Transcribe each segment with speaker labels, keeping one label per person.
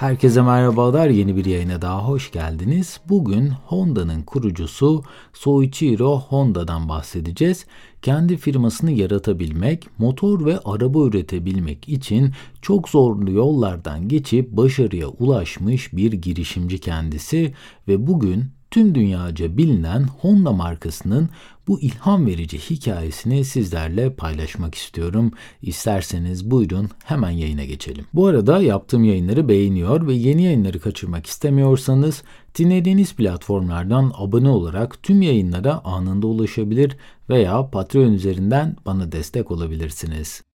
Speaker 1: Herkese merhabalar. Yeni bir yayına daha hoş geldiniz. Bugün Honda'nın kurucusu Soichiro Honda'dan bahsedeceğiz. Kendi firmasını yaratabilmek, motor ve araba üretebilmek için çok zorlu yollardan geçip başarıya ulaşmış bir girişimci kendisi ve bugün tüm dünyaca bilinen Honda markasının bu ilham verici hikayesini sizlerle paylaşmak istiyorum. İsterseniz buyurun hemen yayına geçelim. Bu arada yaptığım yayınları beğeniyor ve yeni yayınları kaçırmak istemiyorsanız dinlediğiniz platformlardan abone olarak tüm yayınlara anında ulaşabilir veya Patreon üzerinden bana destek olabilirsiniz.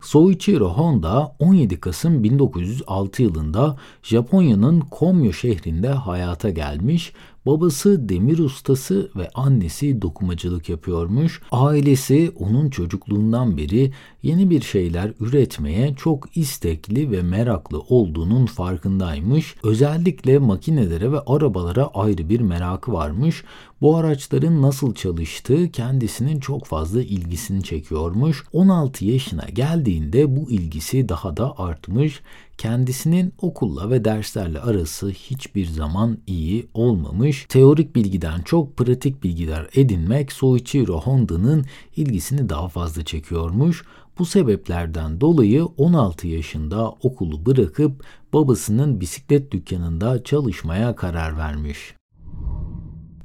Speaker 1: Soichiro Honda 17 Kasım 1906 yılında Japonya'nın Komyo şehrinde hayata gelmiş Babası demir ustası ve annesi dokumacılık yapıyormuş. Ailesi onun çocukluğundan beri yeni bir şeyler üretmeye çok istekli ve meraklı olduğunun farkındaymış. Özellikle makinelere ve arabalara ayrı bir merakı varmış. Bu araçların nasıl çalıştığı kendisinin çok fazla ilgisini çekiyormuş. 16 yaşına geldiğinde bu ilgisi daha da artmış kendisinin okulla ve derslerle arası hiçbir zaman iyi olmamış. Teorik bilgiden çok pratik bilgiler edinmek Soichiro Honda'nın ilgisini daha fazla çekiyormuş. Bu sebeplerden dolayı 16 yaşında okulu bırakıp babasının bisiklet dükkanında çalışmaya karar vermiş.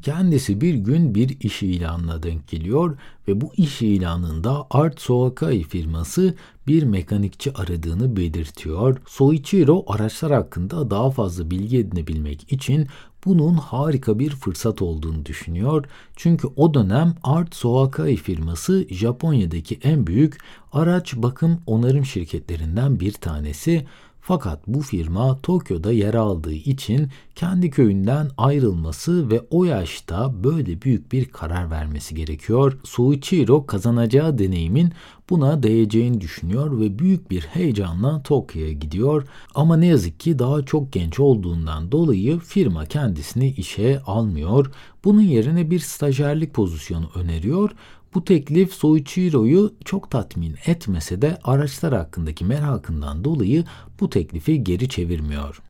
Speaker 1: Kendisi bir gün bir iş ilanına denk geliyor ve bu iş ilanında Art Soakai firması bir mekanikçi aradığını belirtiyor. Soichiro araçlar hakkında daha fazla bilgi edinebilmek için bunun harika bir fırsat olduğunu düşünüyor. Çünkü o dönem Art Soakai firması Japonya'daki en büyük araç bakım onarım şirketlerinden bir tanesi. Fakat bu firma Tokyo'da yer aldığı için kendi köyünden ayrılması ve o yaşta böyle büyük bir karar vermesi gerekiyor. Soichiro kazanacağı deneyimin buna değeceğini düşünüyor ve büyük bir heyecanla Tokyo'ya gidiyor. Ama ne yazık ki daha çok genç olduğundan dolayı firma kendisini işe almıyor. Bunun yerine bir stajyerlik pozisyonu öneriyor. Bu teklif Soichiro'yu çok tatmin etmese de araçlar hakkındaki merakından dolayı bu teklifi geri çevirmiyor.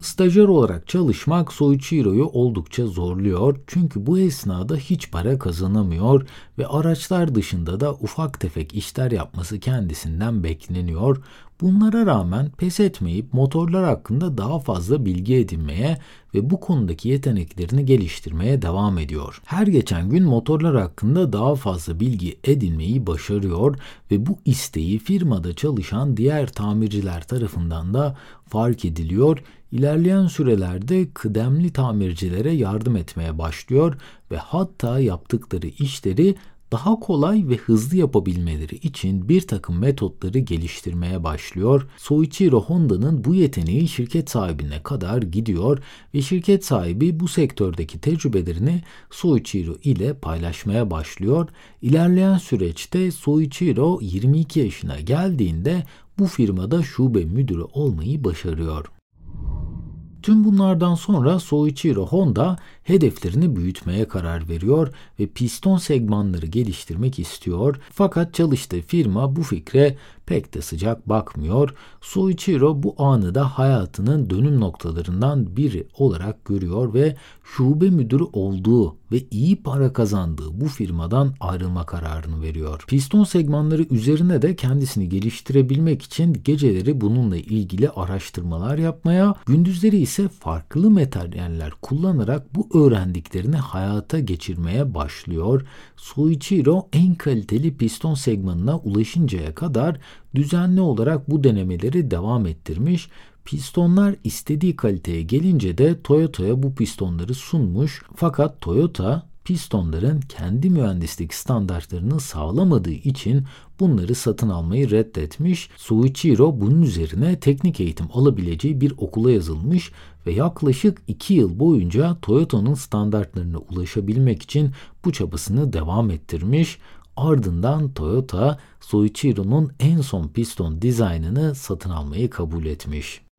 Speaker 1: Stajyer olarak çalışmak Soichiro'yu oldukça zorluyor çünkü bu esnada hiç para kazanamıyor ve araçlar dışında da ufak tefek işler yapması kendisinden bekleniyor. Bunlara rağmen pes etmeyip motorlar hakkında daha fazla bilgi edinmeye ve bu konudaki yeteneklerini geliştirmeye devam ediyor. Her geçen gün motorlar hakkında daha fazla bilgi edinmeyi başarıyor ve bu isteği firmada çalışan diğer tamirciler tarafından da fark ediliyor. İlerleyen sürelerde kıdemli tamircilere yardım etmeye başlıyor ve hatta yaptıkları işleri daha kolay ve hızlı yapabilmeleri için bir takım metotları geliştirmeye başlıyor. Soichiro Honda'nın bu yeteneği şirket sahibine kadar gidiyor ve şirket sahibi bu sektördeki tecrübelerini Soichiro ile paylaşmaya başlıyor. İlerleyen süreçte Soichiro 22 yaşına geldiğinde bu firmada şube müdürü olmayı başarıyor. Tüm bunlardan sonra Soichiro Honda hedeflerini büyütmeye karar veriyor ve piston segmanları geliştirmek istiyor. Fakat çalıştığı firma bu fikre pek de sıcak bakmıyor. Soichiro bu anı da hayatının dönüm noktalarından biri olarak görüyor ve şube müdürü olduğu ve iyi para kazandığı bu firmadan ayrılma kararını veriyor. Piston segmanları üzerine de kendisini geliştirebilmek için geceleri bununla ilgili araştırmalar yapmaya, gündüzleri ise farklı materyaller kullanarak bu öğrendiklerini hayata geçirmeye başlıyor. Soichiro en kaliteli piston segmanına ulaşıncaya kadar düzenli olarak bu denemeleri devam ettirmiş. Pistonlar istediği kaliteye gelince de Toyota'ya bu pistonları sunmuş. Fakat Toyota pistonların kendi mühendislik standartlarını sağlamadığı için bunları satın almayı reddetmiş. Soichiro bunun üzerine teknik eğitim alabileceği bir okula yazılmış ve yaklaşık 2 yıl boyunca Toyota'nın standartlarına ulaşabilmek için bu çabasını devam ettirmiş. Ardından Toyota Soichiro'nun en son piston dizaynını satın almayı kabul etmiş.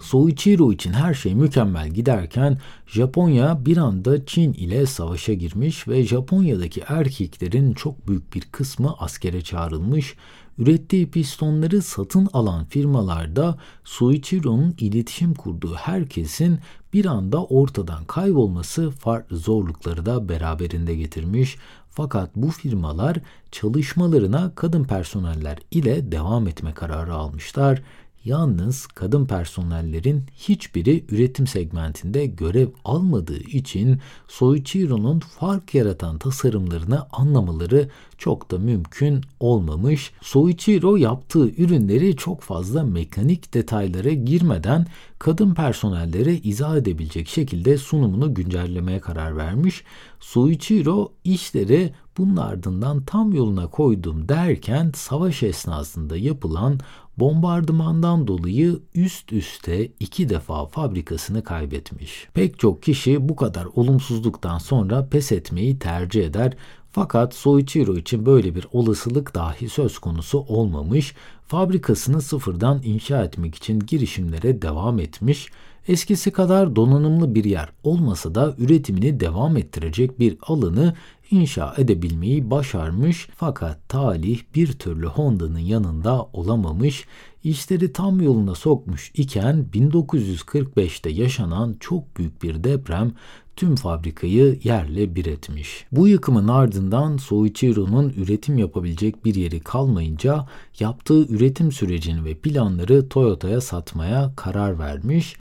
Speaker 1: Soichiro için her şey mükemmel giderken Japonya bir anda Çin ile savaşa girmiş ve Japonya'daki erkeklerin çok büyük bir kısmı askere çağrılmış. ürettiği pistonları satın alan firmalarda Soichiro'nun iletişim kurduğu herkesin bir anda ortadan kaybolması farklı zorlukları da beraberinde getirmiş. Fakat bu firmalar çalışmalarına kadın personeller ile devam etme kararı almışlar. Yalnız kadın personellerin hiçbiri üretim segmentinde görev almadığı için Soichiro'nun fark yaratan tasarımlarını anlamaları çok da mümkün olmamış. Soichiro yaptığı ürünleri çok fazla mekanik detaylara girmeden kadın personellere izah edebilecek şekilde sunumunu güncellemeye karar vermiş. Soichiro işleri bunun ardından tam yoluna koydum derken savaş esnasında yapılan bombardımandan dolayı üst üste iki defa fabrikasını kaybetmiş. Pek çok kişi bu kadar olumsuzluktan sonra pes etmeyi tercih eder fakat Soichiro için böyle bir olasılık dahi söz konusu olmamış, fabrikasını sıfırdan inşa etmek için girişimlere devam etmiş, eskisi kadar donanımlı bir yer olmasa da üretimini devam ettirecek bir alanı inşa edebilmeyi başarmış fakat talih bir türlü Honda'nın yanında olamamış, işleri tam yoluna sokmuş iken 1945'te yaşanan çok büyük bir deprem tüm fabrikayı yerle bir etmiş. Bu yıkımın ardından Soichiro'nun üretim yapabilecek bir yeri kalmayınca yaptığı üretim sürecini ve planları Toyota'ya satmaya karar vermiş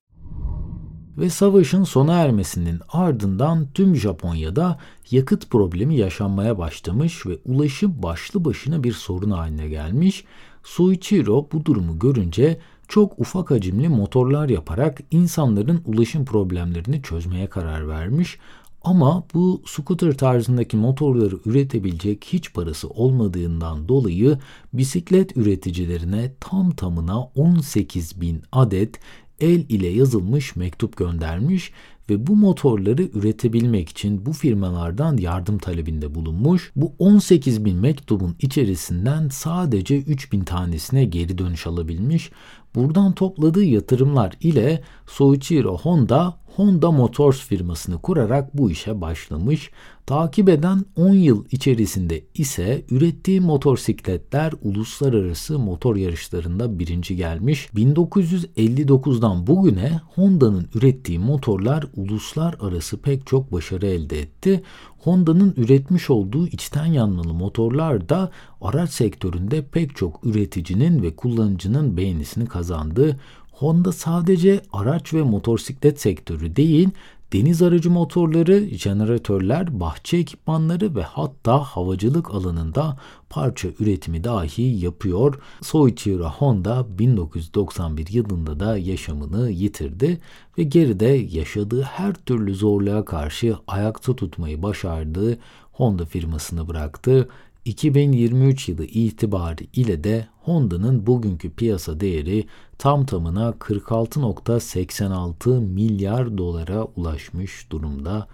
Speaker 1: ve savaşın sona ermesinin ardından tüm Japonya'da yakıt problemi yaşanmaya başlamış ve ulaşım başlı başına bir sorun haline gelmiş. Soichiro bu durumu görünce çok ufak hacimli motorlar yaparak insanların ulaşım problemlerini çözmeye karar vermiş. Ama bu scooter tarzındaki motorları üretebilecek hiç parası olmadığından dolayı bisiklet üreticilerine tam tamına 18 bin adet el ile yazılmış mektup göndermiş ve bu motorları üretebilmek için bu firmalardan yardım talebinde bulunmuş. Bu 18 bin mektubun içerisinden sadece 3 bin tanesine geri dönüş alabilmiş. Buradan topladığı yatırımlar ile Soichiro Honda Honda Motors firmasını kurarak bu işe başlamış. Takip eden 10 yıl içerisinde ise ürettiği motosikletler uluslararası motor yarışlarında birinci gelmiş. 1959'dan bugüne Honda'nın ürettiği motorlar uluslararası pek çok başarı elde etti. Honda'nın üretmiş olduğu içten yanmalı motorlar da araç sektöründe pek çok üreticinin ve kullanıcının beğenisini kazandı. Honda sadece araç ve motosiklet sektörü değil, deniz aracı motorları, jeneratörler, bahçe ekipmanları ve hatta havacılık alanında parça üretimi dahi yapıyor. Soichiro Honda 1991 yılında da yaşamını yitirdi ve geride yaşadığı her türlü zorluğa karşı ayakta tutmayı başardığı Honda firmasını bıraktı. 2023 yılı itibarı ile de Honda'nın bugünkü piyasa değeri tam tamına 46.86 milyar dolara ulaşmış durumda.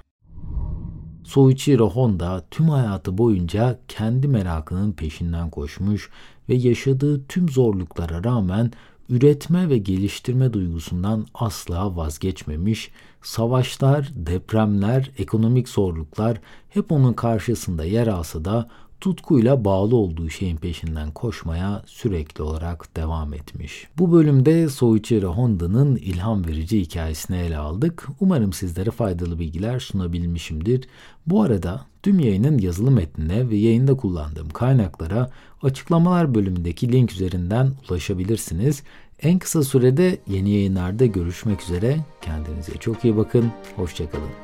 Speaker 1: Soichiro Honda tüm hayatı boyunca kendi merakının peşinden koşmuş ve yaşadığı tüm zorluklara rağmen üretme ve geliştirme duygusundan asla vazgeçmemiş. Savaşlar, depremler, ekonomik zorluklar hep onun karşısında yer alsa da tutkuyla bağlı olduğu şeyin peşinden koşmaya sürekli olarak devam etmiş. Bu bölümde Soichiro Honda'nın ilham verici hikayesini ele aldık. Umarım sizlere faydalı bilgiler sunabilmişimdir. Bu arada tüm yayının yazılı metnine ve yayında kullandığım kaynaklara açıklamalar bölümündeki link üzerinden ulaşabilirsiniz. En kısa sürede yeni yayınlarda görüşmek üzere. Kendinize çok iyi bakın. Hoşçakalın.